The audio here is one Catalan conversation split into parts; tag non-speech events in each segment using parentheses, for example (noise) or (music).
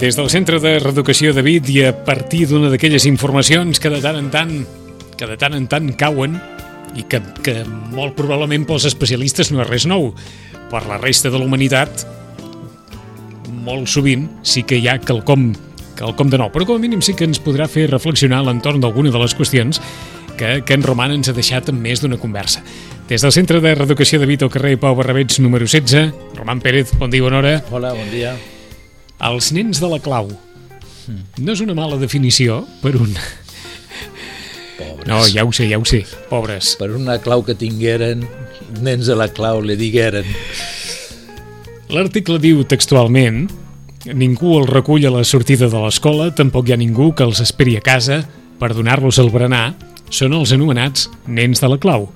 Des del Centre de Reeducació de Vit i a partir d'una d'aquelles informacions que de tant en tant que de tant en tant cauen i que, que molt probablement pels especialistes no és res nou. Per la resta de la humanitat, molt sovint sí que hi ha quelcom, quelcom de nou, però com a mínim sí que ens podrà fer reflexionar a l'entorn d'alguna de les qüestions que, que en Roman ens ha deixat en més d'una conversa. Des del Centre de Reeducació de Vit al carrer Pau Barrabets número 16, Roman Pérez, bon dia, bona hora. Hola, bon dia. Els nens de la clau. No és una mala definició per un... Pobres. No, ja ho sé, ja ho sé. Pobres. Per una clau que tingueren, nens de la clau li digueren. L'article diu textualment Ningú els recull a la sortida de l'escola, tampoc hi ha ningú que els esperi a casa per donar-los el berenar. Són els anomenats nens de la clau.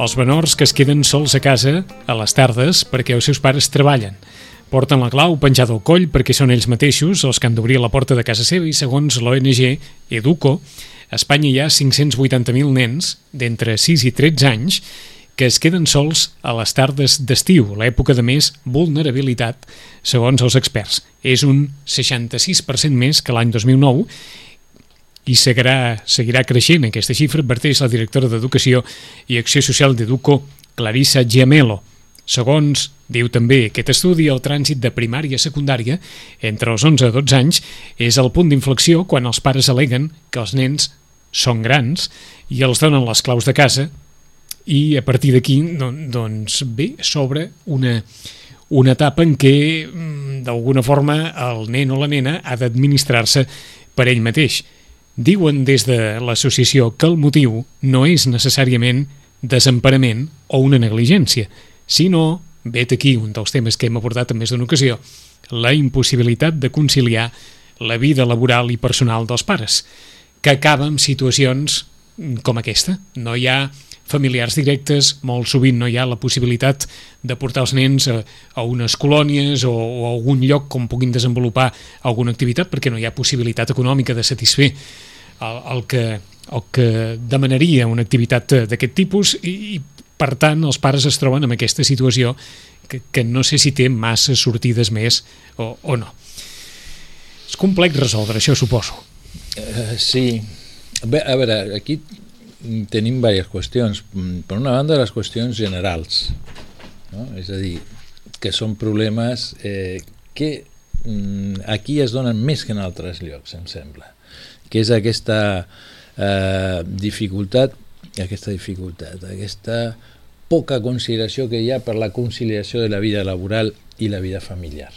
Els menors que es queden sols a casa a les tardes perquè els seus pares treballen. Porten la clau penjada al coll perquè són ells mateixos els que han d'obrir la porta de casa seva i segons l'ONG Educo, a Espanya hi ha 580.000 nens d'entre 6 i 13 anys que es queden sols a les tardes d'estiu, l'època de més vulnerabilitat, segons els experts. És un 66% més que l'any 2009 i seguirà, seguirà creixent aquesta xifra, adverteix la directora d'Educació i Acció Social d'Educo, Clarissa Giamelo. Segons diu també aquest estudi, el trànsit de primària a secundària entre els 11 i 12 anys és el punt d'inflexió quan els pares aleguen que els nens són grans i els donen les claus de casa i a partir d'aquí doncs bé, s'obre una, una etapa en què mm, d'alguna forma el nen o la nena ha d'administrar-se per ell mateix. Diuen des de l'associació que el motiu no és necessàriament desemparament o una negligència, sinó, vet aquí un dels temes que hem abordat en més d'una ocasió, la impossibilitat de conciliar la vida laboral i personal dels pares, que acaba amb situacions com aquesta. No hi ha familiars directes, molt sovint no hi ha la possibilitat de portar els nens a, a unes colònies o, o a algun lloc on puguin desenvolupar alguna activitat perquè no hi ha possibilitat econòmica de satisfer el, el, que, el que demanaria una activitat d'aquest tipus i, i per tant els pares es troben en aquesta situació que, que no sé si té massa sortides més o, o no. És complex resoldre això, suposo. Uh, sí. Bé, a veure, aquí tenim diverses qüestions. Per una banda, les qüestions generals, no? és a dir, que són problemes eh, que mm, aquí es donen més que en altres llocs, em sembla, que és aquesta eh, dificultat, aquesta dificultat, aquesta poca consideració que hi ha per la conciliació de la vida laboral i la vida familiar.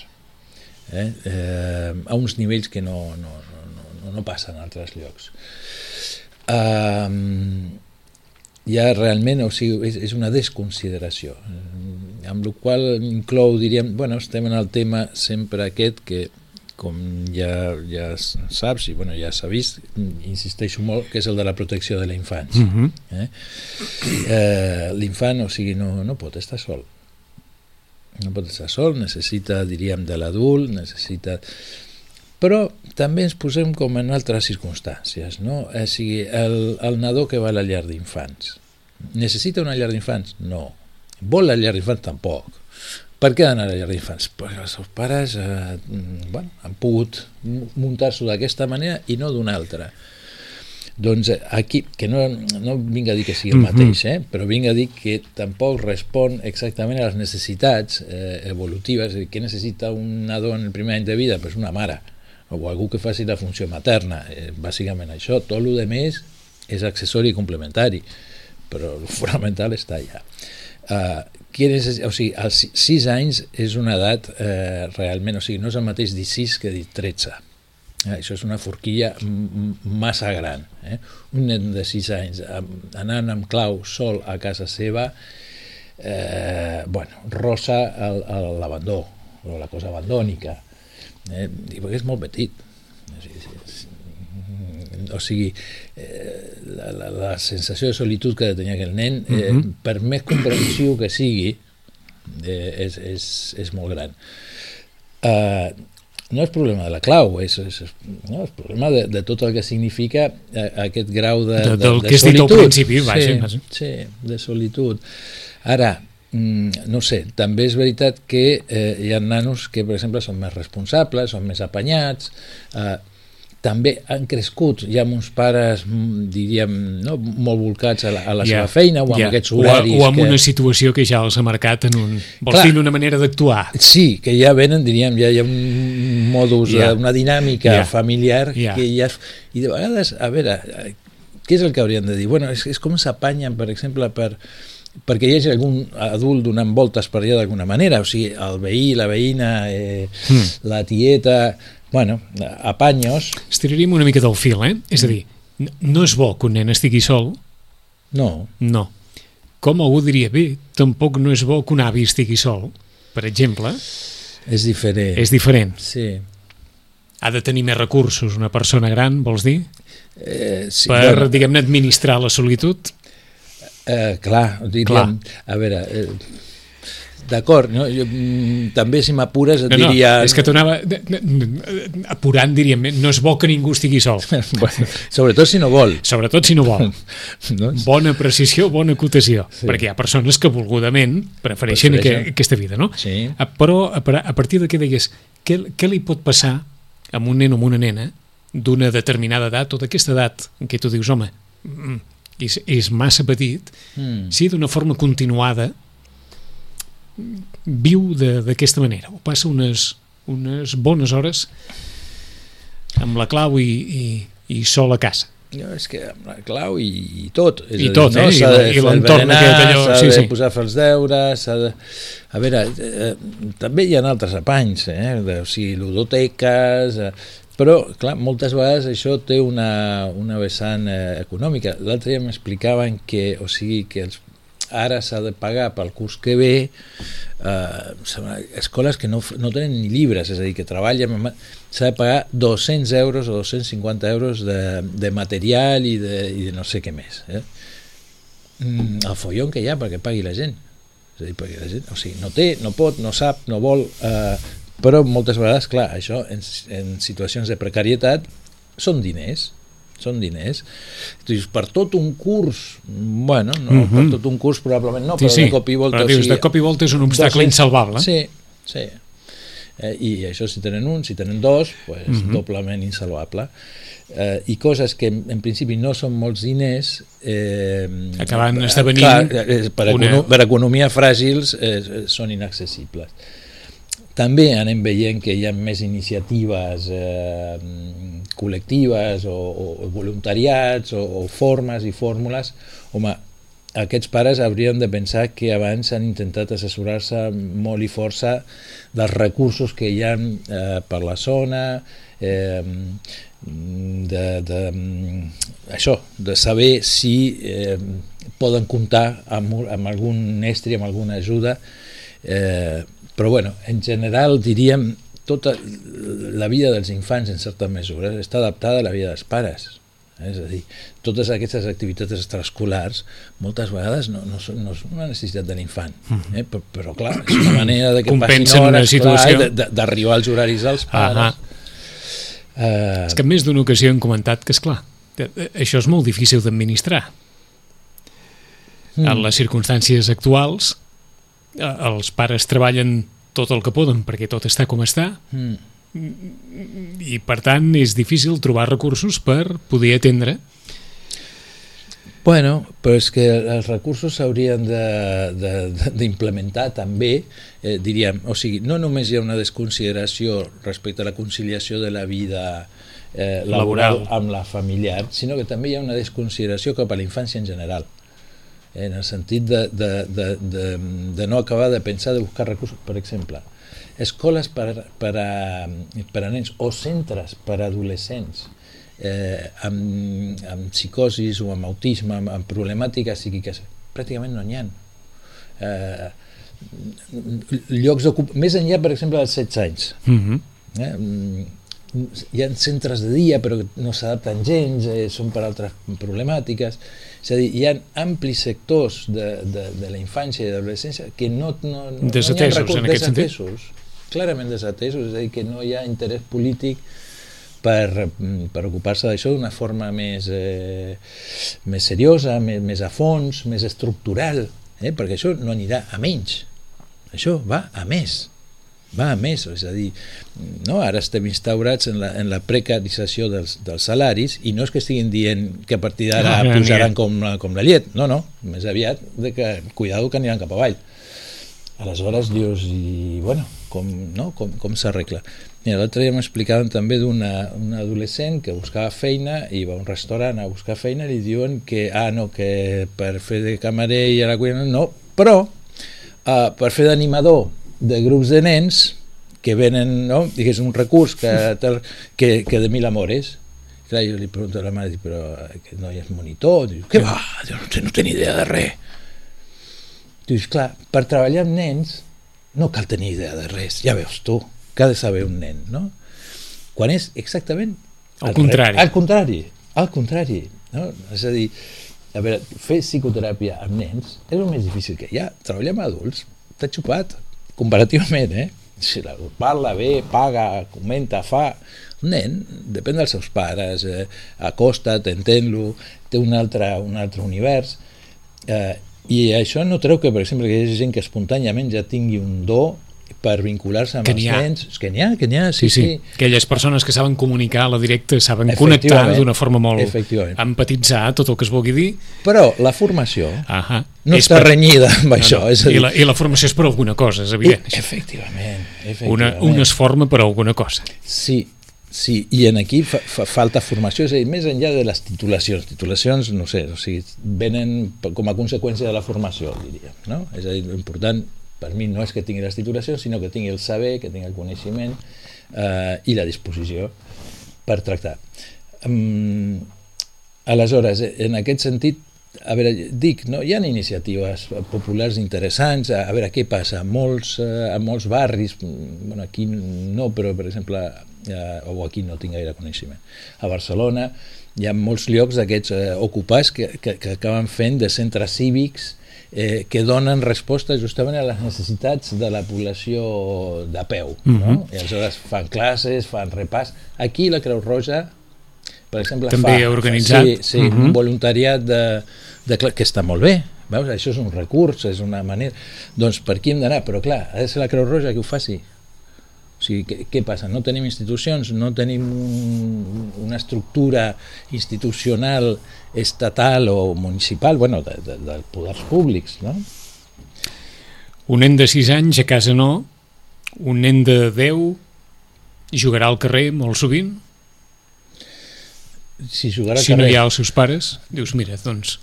Eh? Eh, a uns nivells que no, no, no, no, no passen en altres llocs. Uh, ja realment, o sigui, és, és una desconsideració, amb la qual inclou, diríem, bueno, estem en el tema sempre aquest que com ja, ja saps i bueno, ja s'ha vist, insisteixo molt, que és el de la protecció de la infància. Uh -huh. eh? Eh, L'infant, o sigui, no, no pot estar sol. No pot estar sol, necessita, diríem, de l'adult, necessita... Però també ens posem com en altres circumstàncies, no? O sigui, el, el nadó que va a la llar d'infants. Necessita una llar d'infants? No. Vol la llar d'infants? Tampoc per què d'anar a la llar d'infants? Perquè els seus pares eh, bueno, han pogut muntar-s'ho d'aquesta manera i no d'una altra. Doncs aquí, que no, no vinc a dir que sigui el mateix, eh? però vinc a dir que tampoc respon exactament a les necessitats eh, evolutives, què necessita un nadó en el primer any de vida? Pues una mare, o algú que faci la funció materna, eh, bàsicament això, tot el més és accessori i complementari, però el fonamental està allà. Uh, és, o sigui, als 6 anys és una edat eh, realment, o sigui, no és el mateix dir 6 que dir 13. Eh, això és una forquilla massa gran. Eh? Un nen de 6 anys anant amb clau sol a casa seva, eh, bueno, rosa l'abandó, o la cosa abandònica, eh? és molt petit o sigui, eh, la, la, la sensació de solitud que tenia aquell nen, eh, uh mhm. -huh. per més comprensiu que sigui, eh, és, és, és molt gran. Uh, no és problema de la clau, és, és, no, és problema de, de tot el que significa eh, aquest grau de, de, de, del de que solitud. dit al principi, vaja. Sí, sí, de solitud. Ara, mm, no sé, també és veritat que eh, hi ha nanos que, per exemple, són més responsables, són més apanyats, eh, també han crescut ja amb uns pares, mm, diríem, no, molt volcats a la, a la yeah, seva feina o amb yeah. aquests horaris. O, o amb que... una situació que ja els ha marcat en un... Vols Clar, dir, en una manera d'actuar? Sí, que ja venen, diríem, ja hi ha un modus, yeah. una dinàmica yeah. familiar yeah. que ja... I de vegades, a veure, què és el que haurien de dir? Bueno, és, és com s'apanyen, per exemple, per perquè hi hagi algun adult donant voltes per allà d'alguna manera, o sigui, el veí, la veïna, eh, mm. la tieta, bueno, apanyos... Estiraríem una mica del fil, eh? És a dir, no és bo que un nen estigui sol. No. No. Com algú diria, bé, tampoc no és bo que un avi estigui sol, per exemple. És diferent. És diferent. Sí. Ha de tenir més recursos una persona gran, vols dir? Eh, sí, per, bueno, diguem-ne, administrar la solitud? Eh, clar, diríem, clar. a veure... Eh, D'acord, no? Jo, mm, també si m'apures et no, no, diria... és que t'anava apurant, diríem, no és bo que ningú estigui sol. (laughs) bueno, sobretot si no vol. Sobretot si no vol. (laughs) no? Bona precisió, bona acotació, sí. perquè hi ha persones que volgudament prefereixen que, aquesta vida, no? Sí. Ah, però a, a partir de què digues, què, què li pot passar a un nen o a una nena d'una determinada edat o d'aquesta edat en què tu dius, home, mm, és, és massa petit, mm. si d'una forma continuada viu d'aquesta manera, o passa unes, unes bones hores amb la clau i, i, i sol a casa. No, és que amb la clau i, i tot. És I dir, tot, no? eh? De I l'entorn aquest allò... S'ha sí, de sí. posar fer els deures, s'ha de... A veure, eh, també hi ha altres apanys, eh? De, o sigui, ludoteques... Eh, però, clar, moltes vegades això té una, una vessant eh, econòmica. L'altre dia m'explicaven que, o sigui, que els ara s'ha de pagar pel curs que ve eh, escoles que no, no tenen ni llibres, és a dir, que treballen s'ha de pagar 200 euros o 250 euros de, de material i de, i de no sé què més eh? Mm, el follon que hi ha perquè pagui la gent és a dir, perquè la gent, o sigui, no té, no pot, no sap, no vol eh, però moltes vegades, clar, això en, en situacions de precarietat són diners són diners. Dius, per tot un curs, bueno, no, mm -hmm. per tot un curs probablement no, sí, però sí. de cop i volta... Però dius, de cop i volta és un obstacle insalvable. Sí, sí. Eh, I això si tenen un, si tenen dos, pues, mm -hmm. doblement insalvable. Eh, I coses que en, principi no són molts diners... Eh, Acaben esdevenint... Clar, eh, per, una... per economia fràgils eh, són inaccessibles. També anem veient que hi ha més iniciatives eh, col·lectives o, o voluntariats o, o formes i fórmules, home, aquests pares haurien de pensar que abans han intentat assessorar-se molt i força dels recursos que hi ha eh, per la zona, eh, de, de, això, de saber si eh, poden comptar amb, amb algun estri, amb alguna ajuda, eh, però bueno, en general diríem tota la vida dels infants, en certa mesura, està adaptada a la vida dels pares. És a dir, totes aquestes activitats extraescolars moltes vegades no, no, són, no és una necessitat de l'infant, mhm. eh? però, però clar, és una manera de que passin hores situació... d'arribar als horaris dels pares. Uh... És que més d'una ocasió hem comentat que, és clar, això és molt difícil d'administrar. Mm. En les circumstàncies actuals, eh, els pares treballen tot el que poden perquè tot està com està. Mm. i per tant és difícil trobar recursos per poder atendre. Bueno, però és que els recursos s'haurien d'implementar també, eh, diríem, o sigui, no només hi ha una desconsideració respecte a la conciliació de la vida eh, laboral, laboral. amb la familiar, sinó que també hi ha una desconsideració cap a la infància en general en el sentit de, de, de, de, de no acabar de pensar de buscar recursos, per exemple, escoles per, per, a, per a nens o centres per a adolescents eh, amb, amb psicosis o amb autisme, amb, amb problemàtiques psíquiques, pràcticament no n'hi ha. Eh, llocs més enllà, per exemple, dels 16 anys. Mm -hmm. eh? Hi ha centres de dia però no s'adapten gens, eh, són per altres problemàtiques. És a dir, hi ha amplis sectors de, de, de la infància i de l'adolescència que no, no, no, desatesos, no hi ha en aquest desatesos, sentit? clarament desatesos, és a dir, que no hi ha interès polític per, per ocupar-se d'això d'una forma més, eh, més seriosa, més, més a fons, més estructural, eh? perquè això no anirà a menys, això va a més va a més, és a dir, no? ara estem instaurats en la, en la precarització dels, dels salaris i no és que estiguin dient que a partir d'ara no, pujaran com, com la llet, no, no, més aviat de que cuidado que aniran cap avall. Aleshores dius, i bueno, com, no? com, com s'arregla? L'altre dia m'explicaven també d'una una adolescent que buscava feina i va a un restaurant a buscar feina i li diuen que, ah, no, que per fer de camarer i a la cuina, no, però uh, per fer d'animador de grups de nens que venen, no? digués, un recurs que, que, que de mil amores. Clar, jo li pregunto a la mare, però que no hi és monitor? Diu, què va? Jo no, no té ni idea de res. Dius, clar, per treballar amb nens no cal tenir idea de res, ja veus tu que ha de saber un nen, no? Quan és exactament al contrari. Al contrari, al contrari. No? És a dir, a veure, fer psicoteràpia amb nens és el més difícil que hi ha. Treballar amb adults t'ha xupat, comparativament, eh? Si la parla bé, paga, comenta, fa... Un nen, depèn dels seus pares, eh, acosta't, entén-lo, té un altre, un altre univers, eh, i això no treu que, per exemple, que hi hagi gent que espontàniament ja tingui un do per vincular-se amb que els nens. Que n'hi ha, que n'hi ha, sí, sí, sí. Aquelles persones que saben comunicar a la directa, saben connectar d'una forma molt... empatitzar tot el que es vulgui dir. Però la formació Ahà. no és està per... renyida amb no, això. No. És a dir... I, la, I la formació és per alguna cosa, és evident. I, efectivament, efectivament. Una, una es forma per alguna cosa. Sí, Sí, i en aquí fa, fa, falta formació, és a dir, més enllà de les titulacions. Titulacions, no sé, o sigui, venen com a conseqüència de la formació, diríem. No? És a dir, l'important per mi no és que tingui les titulacions, sinó que tingui el saber, que tingui el coneixement eh, i la disposició per tractar. Um, aleshores, en aquest sentit, a veure, dic, no? hi ha iniciatives populars interessants, a, a veure què passa, a molts, eh, a molts barris, bueno, aquí no, però per exemple, eh, o aquí no tinc gaire coneixement, a Barcelona hi ha molts llocs d'aquests eh, ocupats que, que, que acaben fent de centres cívics eh, que donen resposta justament a les necessitats de la població de peu. Mm -hmm. no? Mhm. I aleshores fan classes, fan repàs. Aquí la Creu Roja, per exemple, També fa, organitzat. Sí, sí mm -hmm. un voluntariat de, de, que està molt bé. Veus? Això és un recurs, és una manera... Doncs per aquí hem d'anar, però clar, ha de ser la Creu Roja que ho faci. O sigui, què, què passa? No tenim institucions, no tenim un, una estructura institucional estatal o municipal, bueno, de, de, de poders públics, no? Un nen de 6 anys a casa no, un nen de 10 jugarà al carrer molt sovint? Si jugarà si carrer... no hi ha els seus pares, dius, mira, doncs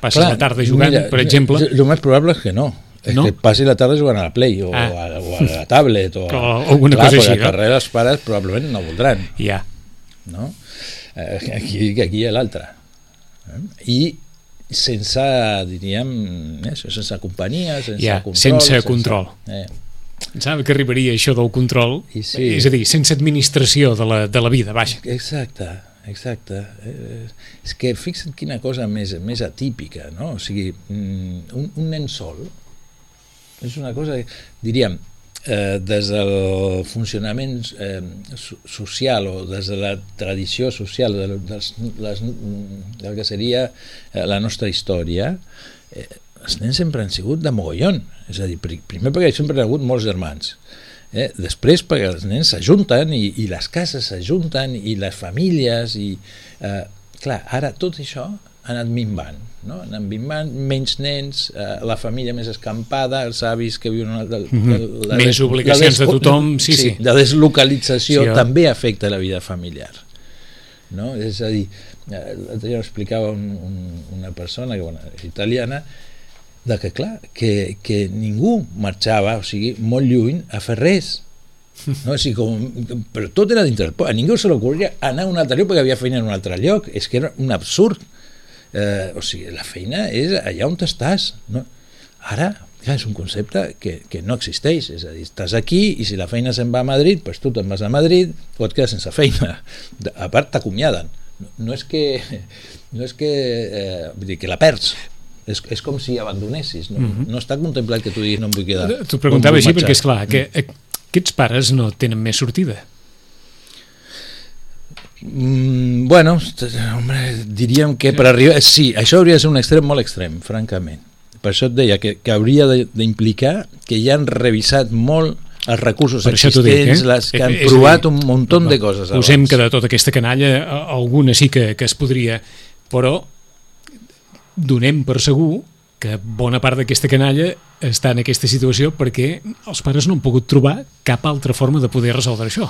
passes Clar, la tarda jugant, mira, per exemple... El més probable és que no, no? que passi la tarda jugant a la Play o, ah. a, o a la tablet o, o alguna clar, cosa així, no? carrer els pares probablement no voldran ja. no? Eh, aquí, aquí hi ha l'altre eh? i sense, diríem, això, sense companyia, sense ja, control. Sense, sense control. Eh. Sabe que arribaria això del control? I sí. És a dir, sense administració de la, de la vida, vaja. Exacte, exacte. Eh, és que fixa't quina cosa més, més atípica, no? O sigui, mm, un, un nen sol, és una cosa, diríem, eh, des del funcionament eh, social o des de la tradició social de, dels, les, del que seria eh, la nostra història, eh, els nens sempre han sigut de mogollon. És a dir, primer perquè sempre hi ha hagut molts germans, eh? després perquè els nens s'ajunten i, i les cases s'ajunten i les famílies i... Eh, clar, ara tot això ha anat minvant no? anant minvant, menys nens eh, la família més escampada els avis que viuen de, de, de, la, Més obligacions de tothom, sí, sí. la deslocalització Sí, també afecta la vida familiar no? és a dir eh, l'altre dia explicava un, un, una persona que bueno, italiana de que clar, que, que ningú marxava, o sigui, molt lluny a fer res no? o sigui, com, però tot era dintre del poble a ningú se l'ocorria anar a un altre lloc perquè havia feina en un altre lloc, és que era un absurd eh, o sigui, la feina és allà on estàs no? ara, clar, és un concepte que, que no existeix, és a dir, estàs aquí i si la feina se'n va a Madrid, doncs tu te'n vas a Madrid o et quedes sense feina a part t'acomiaden no, no és que no és que, eh, vull dir, que la perds és, és com si abandonessis no, mm -hmm. no està contemplat que tu diguis no em vull quedar T'ho preguntava així vull perquè, és marxar. clar, que eh, aquests pares no tenen més sortida. Mm, bueno, hombre, diríem que per arribar... Sí, això hauria de ser un extrem molt extrem, francament. Per això et deia que, que hauria de- d'implicar que ja han revisat molt els recursos Per t'ho dic, existents, eh? les que han a dir, provat un muntó de coses Posem abans. que de tota aquesta canalla alguna sí que, que es podria, però donem per segur que bona part d'aquesta canalla està en aquesta situació perquè els pares no han pogut trobar cap altra forma de poder resoldre això.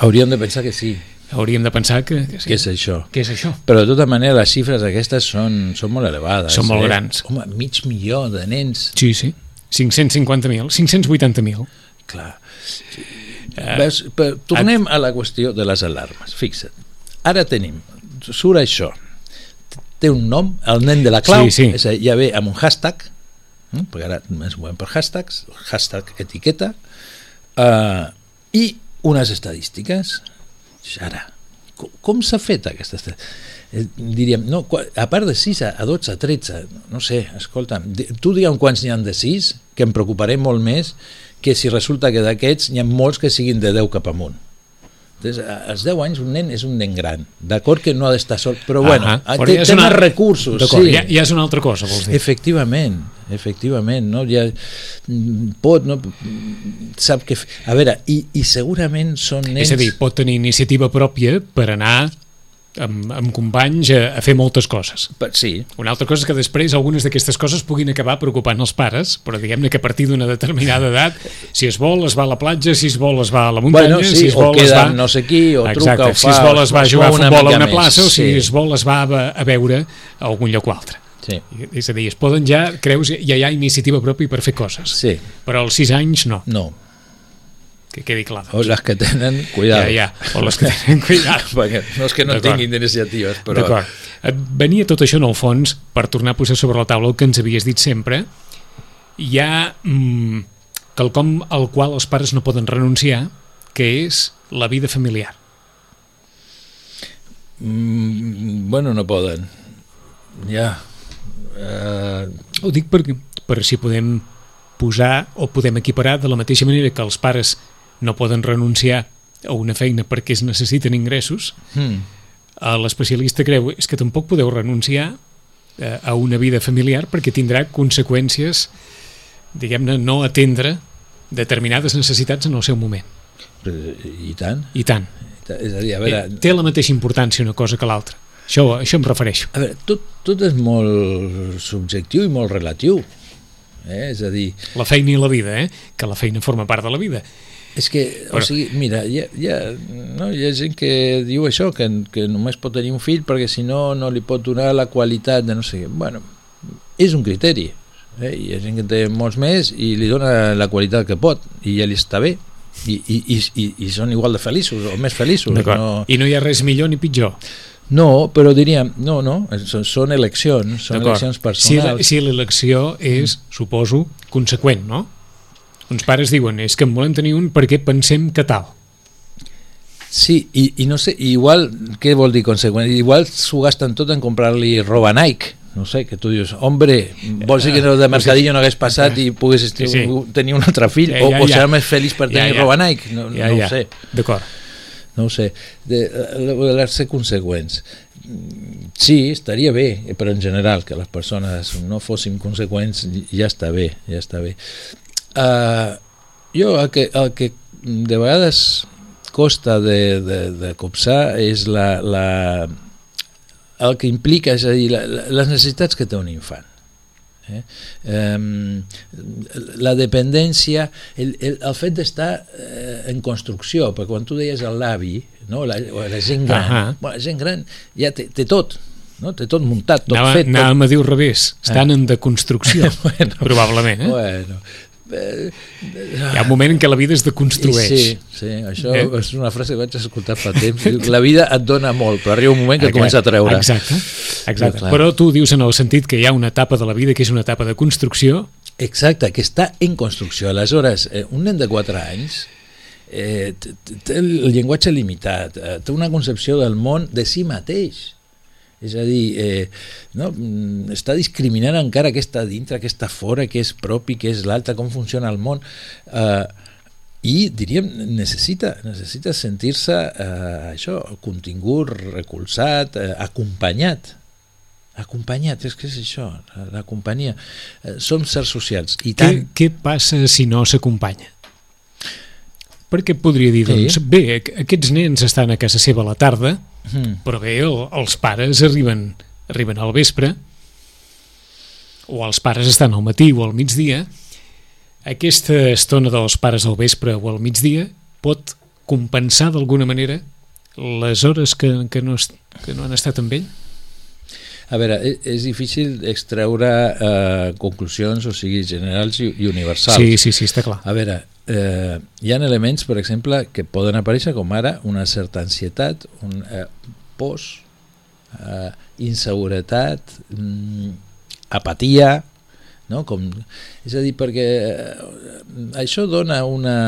Hauríem de pensar que sí, Hauríem de pensar que, que, sí, que és això. que és això. Però de tota manera les xifres aquestes són, són molt elevades. Són molt eh? grans. Home, mig milió de nens, Sí, sí. 550.000, 580.000. clar. Eh, Veus, però tornem a la qüestió de les alarmes. Fixa't. Ara tenim, surt això. Té un nom, el nen de la clau, Sí, sí. És a ja ve amb un hashtag, eh? perquè ara ens movem per hashtags, hashtag etiqueta, uh, i unes estadístiques. Ara, com, com s'ha fet aquesta? Eh, diríem, no, a part de 6 a, a 12, a 13, no sé, escolta'm, di- tu digue'm quants n'hi han de 6, que em preocuparé molt més que si resulta que d'aquests n'hi ha molts que siguin de 10 cap amunt. Entonces, a- als 10 anys un nen és un nen gran, d'acord que no ha d'estar sol, però bueno, Ahà, ah, però té, ja té una- més recursos, sí. ja, ja és una altra cosa, vols dir. Efectivament, efectivament, no? Ja, pot, no? Sap que... A veure, i, i segurament són nens... És a dir, pot tenir iniciativa pròpia per anar amb, amb companys a, a fer moltes coses. Sí, Una altra cosa és que després algunes d'aquestes coses puguin acabar preocupant els pares, però diguem-ne que a partir d'una determinada edat, si es vol es va a la platja, si es vol es va a la muntanya, Bueno, sí, si es vol es va... no sé qui, o Exacte, truca o si fa, es vol es va a jugar a futbol a una més, plaça, o si sí. es vol es va a, a veure a algun lloc o altre. sí, És a dir, es poden ja, creus, ja hi ha iniciativa pròpia per fer coses, sí, però als 6 anys no, no. Que quedi clar. O les que tenen, Ja, cuidado. ja, o les que tenen (laughs) cuidat. Perquè no és que no tinguin iniciatives, però... D'acord. Et Venia tot això en el fons per tornar a posar sobre la taula el que ens havies dit sempre. Hi ha mm, quelcom al qual els pares no poden renunciar, que és la vida familiar. Mm, bueno, no poden. Ja. Uh, Ho dic perquè, per si podem posar o podem equiparar de la mateixa manera que els pares no poden renunciar a una feina perquè es necessiten ingressos, eh, l'especialista creu és que tampoc podeu renunciar eh, a una vida familiar perquè tindrà conseqüències, diguem-ne, no atendre determinades necessitats en el seu moment. I tant. I tant. És a dir, a veure, Eh, Té la mateixa importància una cosa que l'altra. Això, això em refereixo. A veure, tot, tot és molt subjectiu i molt relatiu. Eh? És a dir, La feina i la vida, eh? que la feina forma part de la vida. És que, o sigui, mira, hi ha, hi, ha, no, hi ha gent que diu això, que, que només pot tenir un fill perquè si no, no li pot donar la qualitat de no sé què. Bueno, és un criteri. Eh? Hi ha gent que té molts més i li dona la qualitat que pot i ja li està bé. I, i, i, i, i són igual de feliços o més feliços. No, I no hi ha res millor ni pitjor. no, però diríem, no, no, són, són eleccions, són eleccions personals. si l'elecció és, suposo, conseqüent, no? Uns pares diuen, és que en volem tenir un perquè pensem que tal. Sí, i, i no sé, igual, què vol dir conseqüent? Igual s'ho gasten tot en comprar-li roba Nike, no sé, que tu dius, hombre, vols dir que no de mercadillo no hagués passat i pogués Sí, sí. tenir un altre fill, Ja, o, ja, o ja. serà més feliç per Ja, tenir ja. roba Nike? No, Ja, no ja. ho sé, D'acord. no ho sé. De, de, de ser conseqüents. Sí, estaria bé, però en general, que les persones no fóssim conseqüents, ja està bé, ja està bé. Uh, jo el que, el que de vegades costa de, de, de copsar és la, la, el que implica, és a dir, la, la, les necessitats que té un infant. Eh? Um, la dependència, el, el, el fet d'estar eh, en construcció, perquè quan tu deies el l'avi, no? la, la gent gran, uh -huh. bueno, la gent gran ja té, té tot, no? té tot muntat, tot anava, fet. Anàvem tot... a dir al revés, estan eh? en deconstrucció, (laughs) bueno, probablement. Eh? Bueno, eh, hi ha un moment en què la vida es deconstrueix. Sí, sí, això eh? és una frase que vaig escoltar fa temps. La vida et dona molt, però arriba un moment que et comença a treure. Exacte, exacte. Però, però tu dius en el sentit que hi ha una etapa de la vida que és una etapa de construcció. Exacte, que està en construcció. Aleshores, eh, un nen de 4 anys eh, té el llenguatge limitat, eh, té una concepció del món de si mateix és a dir, eh, no, mm, està discriminant encara què està dintre, què està fora, què és propi, què és l'altre, com funciona el món. Eh, i diríem, necessita, necessita sentir-se eh, això, contingut, recolzat, eh, acompanyat acompanyat, és que és això la companyia, eh, som sers socials i tant... què, què passa si no s'acompanya? perquè podria dir, doncs, sí. bé, aquests nens estan a casa seva a la tarda, mm. però bé, el, els pares arriben, arriben al vespre, o els pares estan al matí o al migdia, aquesta estona dels pares al vespre o al migdia pot compensar d'alguna manera les hores que, que, no, que no han estat amb ell? A veure, és, és difícil extreure eh, conclusions, o sigui, generals i, i universals. Sí, sí, sí, està clar. A veure, eh, hi ha elements, per exemple, que poden aparèixer com ara una certa ansietat, un eh, pos, eh, inseguretat, mm, apatia, no? Com, és a dir, perquè eh, això dona una...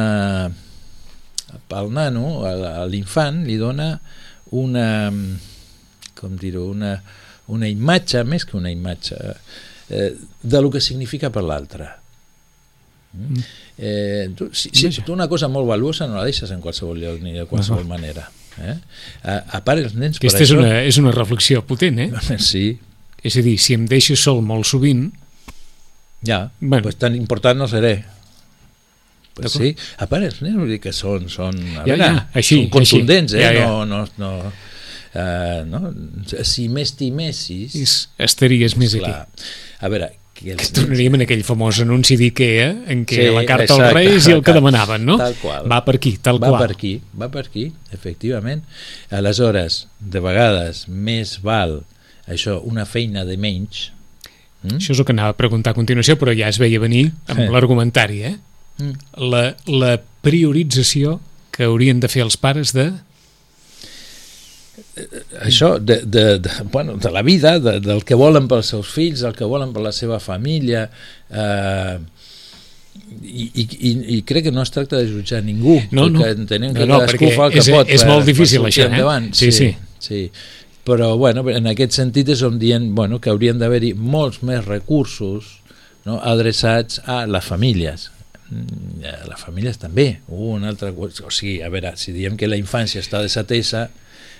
pel nano, a l'infant, li dona una... com dir-ho, una, una imatge, més que una imatge, eh, de lo que significa per l'altre. Mm. Eh, tu, si, si tu una cosa molt valuosa no la deixes en qualsevol lloc ni de qualsevol -huh. manera. Eh? A, a part, els nens... Aquesta és, això... una, és una reflexió potent, eh? (laughs) Sí. És a dir, si em deixes sol molt sovint... Ja, bueno. pues tan important no seré. Pues sí, a part els nens vull dir que són, són, a ja, veure, ja, així, són contundents, així. eh? Ja, ja. No, no, no, uh, no? si m'estimessis... Estaries més clar, aquí. A veure, que, els... que tornaríem en aquell famós anunci d'IKEA en què sí, la carta exacte, als Reis i el que demanaven, no? Tal qual. Va per aquí, tal va qual. Per aquí, va per aquí, efectivament. Aleshores, de vegades, més val això, una feina de menys... Mm? Això és el que anava a preguntar a continuació, però ja es veia venir amb sí. l'argumentari, eh? Mm. La, la priorització que haurien de fer els pares de això de, de, de, bueno, de la vida, de, del que volen pels seus fills, del que volen per la seva família eh, i, i, i crec que no es tracta de jutjar ningú no, no. entenem que no, no, cadascú fa el que és, pot és molt difícil això eh? sí, sí. sí. però bueno, en aquest sentit és on dient bueno, que haurien d'haver-hi molts més recursos no, adreçats a les famílies mm, a les famílies també una altra, o sigui, a veure, si diem que la infància està desatesa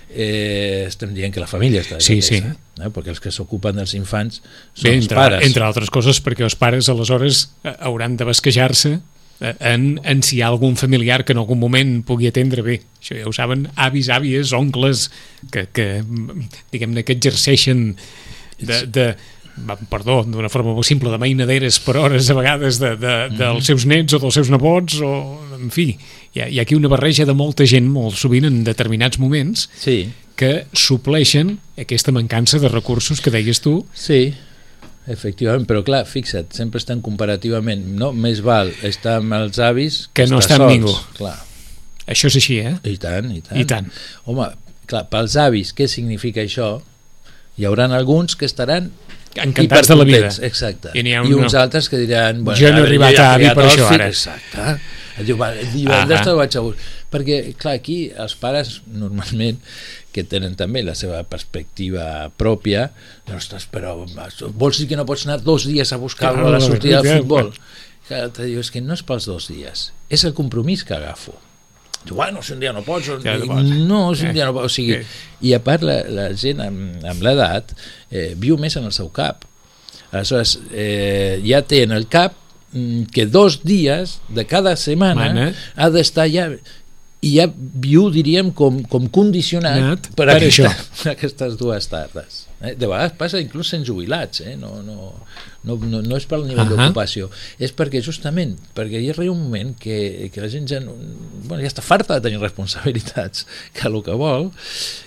eh, estem dient que la família està sí, sí. Eh? perquè els que s'ocupen dels infants són Bé, els entre, pares. Entre altres coses perquè els pares aleshores eh, hauran de basquejar-se eh, en, en si hi ha algun familiar que en algun moment pugui atendre bé. Això ja ho saben avis, àvies, oncles, que, que diguem-ne que exerceixen de, de, perdó, d'una forma molt simple, de mainaderes per hores a vegades de, de, mm -hmm. dels seus nets o dels seus nebots, o, en fi, hi ha, hi ha aquí una barreja de molta gent, molt sovint en determinats moments, sí. que supleixen aquesta mancança de recursos que deies tu. Sí, Efectivament, però clar, fixa't, sempre estan comparativament, no? Més val estar amb els avis que, que no estar amb ningú. Clar. Això és així, eh? I tant, i tant. I tant. Home, clar, pels avis, què significa això? Hi hauran alguns que estaran encantats de la vida. Exacte. I, I uns no. altres que diran... Bueno, jo no he arribat a avi per això ara. Exacte. Diu, va, divendres te'l vaig a Perquè, clar, aquí els pares normalment que tenen també la seva perspectiva pròpia, ostres, però vols dir que no pots anar dos dies a buscar-lo a la sortida del futbol? Diu, és que no és pels dos dies, és el compromís que agafo. Bueno, si un dia no pots... Ja, no, no, si un dia no pots... O sigui, I a part, la, la gent amb, amb l'edat eh, viu més en el seu cap. Aleshores, eh, ja té en el cap mm, que dos dies de cada setmana Mana. ha d'estar ja i ja viu, diríem, com, com condicionat Anat per, per aquesta, (laughs) aquestes dues tardes. Eh? De vegades passa inclús sent jubilats, eh? no, no, no, no, no és pel nivell Ahà. d'ocupació, és perquè justament, perquè hi arriba un moment que, que la gent ja, no, bueno, ja està farta de tenir responsabilitats, que el que vol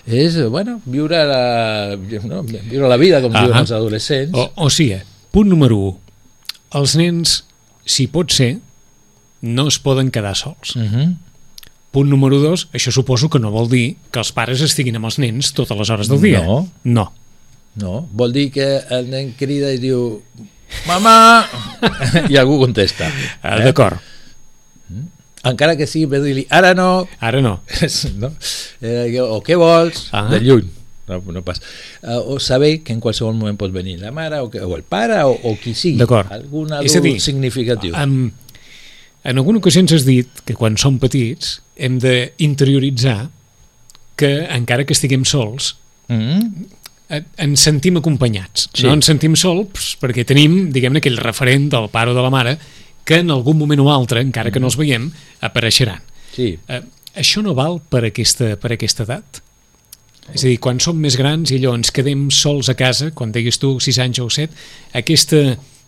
és bueno, viure, la, no, viure la vida com Ahà. diuen els adolescents. O, o sigui, punt número 1. Els nens, si pot ser, no es poden quedar sols. Uh -huh. Punt número 2, això suposo que no vol dir que els pares estiguin amb els nens totes les hores del dia. No. No. No, vol dir que el nen crida i diu Mamà! (laughs) I algú contesta. Eh? D'acord. Encara que sigui per dir-li ara no, Ara no. (laughs) no? Eh, o què vols, Ah. de lluny. No, no pas. Eh, o saber que en qualsevol moment pot venir la mare o, que, o el pare o, o qui sigui. D'acord. Algun És a adult dir, significatiu. En, en alguna ocasió ens has dit que quan som petits hem d'interioritzar que encara que estiguem sols Mm? eh, ens sentim acompanyats. Sí. No ens sentim sols perquè tenim, diguem-ne, aquell referent del pare o de la mare que en algun moment o altre, encara que no els veiem, apareixeran. Sí. Eh, això no val per aquesta, per aquesta edat? És a dir, quan som més grans i allò ens quedem sols a casa, quan diguis tu 6 anys o 7, aquesta,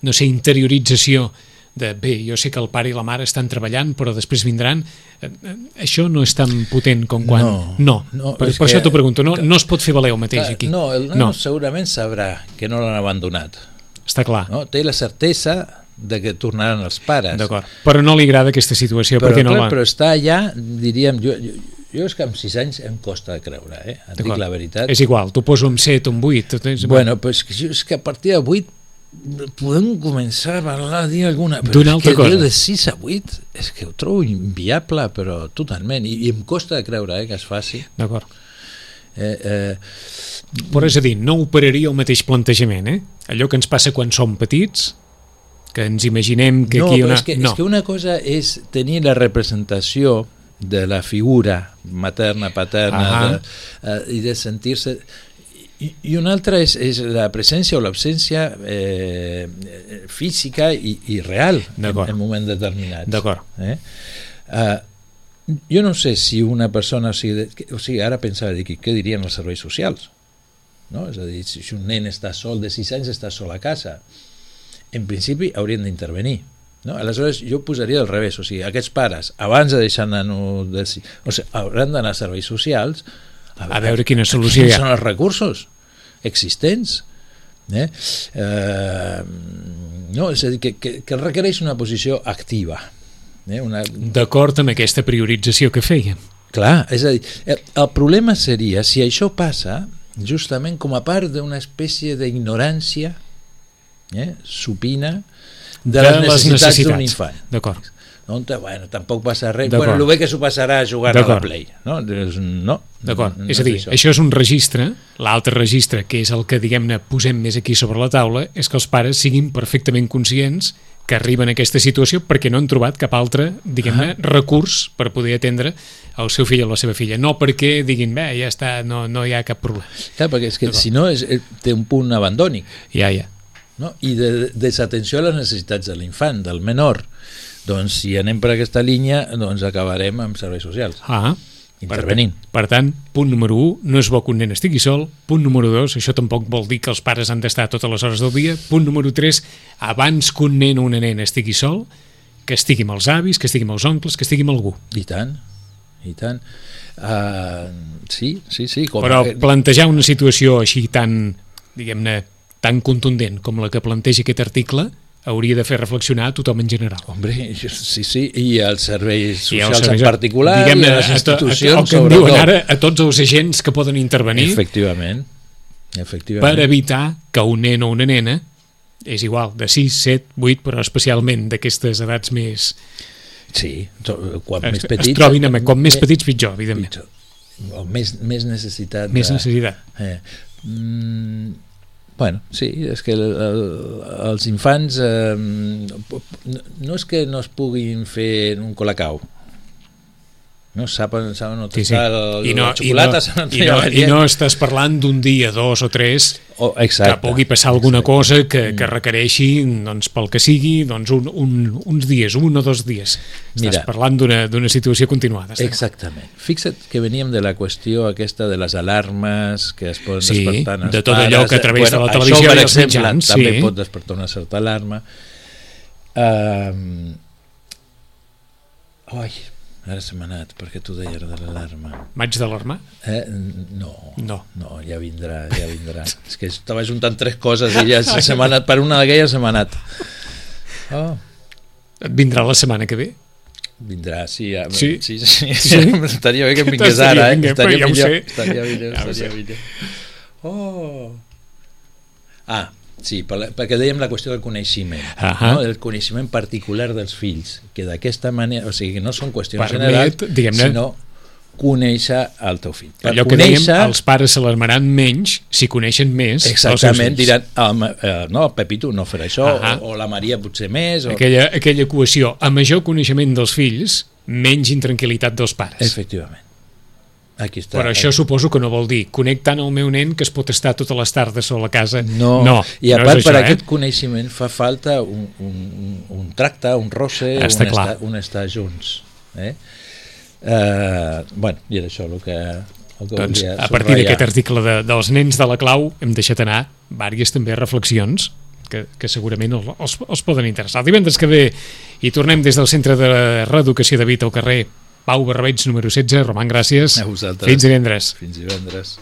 no sé, interiorització de bé, jo sé que el pare i la mare estan treballant però després vindran eh, eh, això no és tan potent com quan No, no, no, per, és per que- això t'ho pregunto no, no es pot fer valer el mateix Clar, aquí No, el nano no, segurament sabrà que no l'han abandonat. està clar, No? Té la certesa de que tornaran els pares. d'acord però no li agrada aquesta situació Però, perquè no clar, la... però està allà, diríem, jo, jo, jo és que amb 6 anys em costa de creure, eh? Et dic la veritat. és igual, t'ho poso amb 7 o amb 8 tot és, Bueno, pues que jo, és que a partir de 8 podem començar a parlar, a dir alguna... Però D'una és altra que cosa. de 6 a 8 és que ho trobo inviable, però totalment. I, i em costa de creure eh, que es faci. d'acord Eh, eh, Però és a dir, no operaria el mateix plantejament, eh? Allò que ens passa quan som petits, que ens imaginem que no, aquí una... és que, no, és que una cosa és tenir la representació de la figura materna, paterna, Ahà. de, eh, i de sentir-se... I, I una altra és, és la presència o l'absència eh, física i, i real en, en moments determinats. D'acord. Eh? Uh, jo no sé si una persona... O sigui, o sigui ara pensava, dic, què dirien els serveis socials? No? És a dir, si un nen està sol de 6 anys, està sol a casa. En principi haurien d'intervenir. No? Aleshores jo posaria al revés, o sigui, aquests pares, abans de deixar nano de... O sigui, hauran d'anar a serveis socials a veure quina solució hi quins són ha. els recursos existents. Eh? Eh, no, és a dir, que, que, que requereix una posició activa. Eh? Una, D'acord amb aquesta priorització que fèiem. Clar, és a dir, el problema seria si això passa justament com a part d'una espècie d'ignorància eh, supina de, les necessitats d'un infant. D'acord. No, bueno, tampoc passa res. Bueno, el bé que s'ho passarà jugant a la. Play. No, no. D'acord. no és a dir, això. això és un registre, l'altre registre, que és el que, diguem-ne, posem més aquí sobre la taula, és que els pares siguin perfectament conscients que arriben a aquesta situació perquè no han trobat cap altre, diguem-ne, recurs per poder atendre el seu fill o la seva filla. No perquè diguin, bé, ja està, no, no hi ha cap problema. Clar, perquè és que si no és, eh, té un punt abandònic. Ja, ja. no? i de desatenció a les necessitats de l'infant, del menor. Doncs si anem per aquesta línia, doncs acabarem amb serveis socials. Ah, Intervenint. Per, per tant, punt número 1, no és bo que un nen estigui sol. Punt número 2, això tampoc vol dir que els pares han d'estar totes les hores del dia. Punt número 3, abans que un nen o una nena estigui sol, que estigui amb els avis, que estigui amb els oncles, que estigui amb algú. I tant, i tant. Uh, sí, sí, sí. Com Però plantejar una situació així tan, diguem-ne, tan contundent com la que planteja aquest article hauria de fer reflexionar a tothom en general. Hombre, sí, sí, i els serveis I els socials serveis- en particular, i a les a a institucions, el que en sobretot. diuen ara a tots els agents que poden intervenir Efectivament, efectivament. per evitar que un nen o una nena és igual, de 6, 7, 8, però especialment d'aquestes edats més... Sí, quan Es, més petits... es trobin amb, com més me- petits pitjor, evidentment. pitjor. O més, més necessitat Més de... necessitat. Eh, mm, bueno, sí, és que el, el, els infants eh, no, és que no es puguin fer un colacau no saben, saben on Sí, sí. el, I no, la xocolata i, no, i, no, I no estàs parlant d'un dia, dos o tres, O, exacte. que pugui passar alguna exacte. cosa que, que requereixi, doncs, pel que sigui, doncs, un, un, uns dies, un o dos dies. Estàs Mira. parlant d'una situació continuada. clar. Exactament. Fixa't que veníem de la qüestió aquesta de les alarmes que es poden Sí, despertar de tot pares. allò que a través de la això, televisió per i els exemple, mitjans, també sí. pot despertar una certa alarma. Um, ai, ara se m'ha anat, perquè tu deies de l'alarma. M'haig d'alarmar? Eh? No, No. no, ja vindrà, ja vindrà. (laughs) És que estava juntant tres coses i ja (laughs) se, m'ha anat, per una d'aquelles se m'ha anat. Oh, Et vindrà la setmana que ve? vindrà, sí, ja, Sí? sí, sí, sí, (laughs) Sí? estaria bé que em vingués Estaria ara, eh? bé, estaria ja millor, sé. estaria millor, Ja estaria millor. Oh. Ah, sí, per la- perquè dèiem la qüestió del coneixement, Ahà. no? el coneixement particular dels fills, que d'aquesta manera, o sigui, no són qüestions Permet, generals, sinó conèixer el teu fill. Per Allò que dèiem, els pares s'alarmaran menys si coneixen més Exactament, diran, ah, ma- eh, no, Pepito no farà això, Ahà. o, o la Maria potser més, o... Aquella, aquella equació, a major coneixement dels fills, menys intranquil·litat dels pares. Efectivament. Aquí està. Però això suposo que no vol dir connectant el meu nen que es pot estar totes les tardes sola a casa. No, no i a no part és per això, aquest eh? coneixement fa falta un, un, un tracte, un roce, Està un, clar. estar, un estar junts. Eh? Uh, bueno, i era això el que, el que Doncs, a partir d'aquest article de, dels nens de la clau hem deixat anar vàries també reflexions que, que segurament els, els, els poden interessar. El divendres que ve i tornem des del Centre de Reeducació de Vita al carrer Pau Barbeig número 16. Roman, gràcies. A vosaltres. Fins divendres. Fins divendres.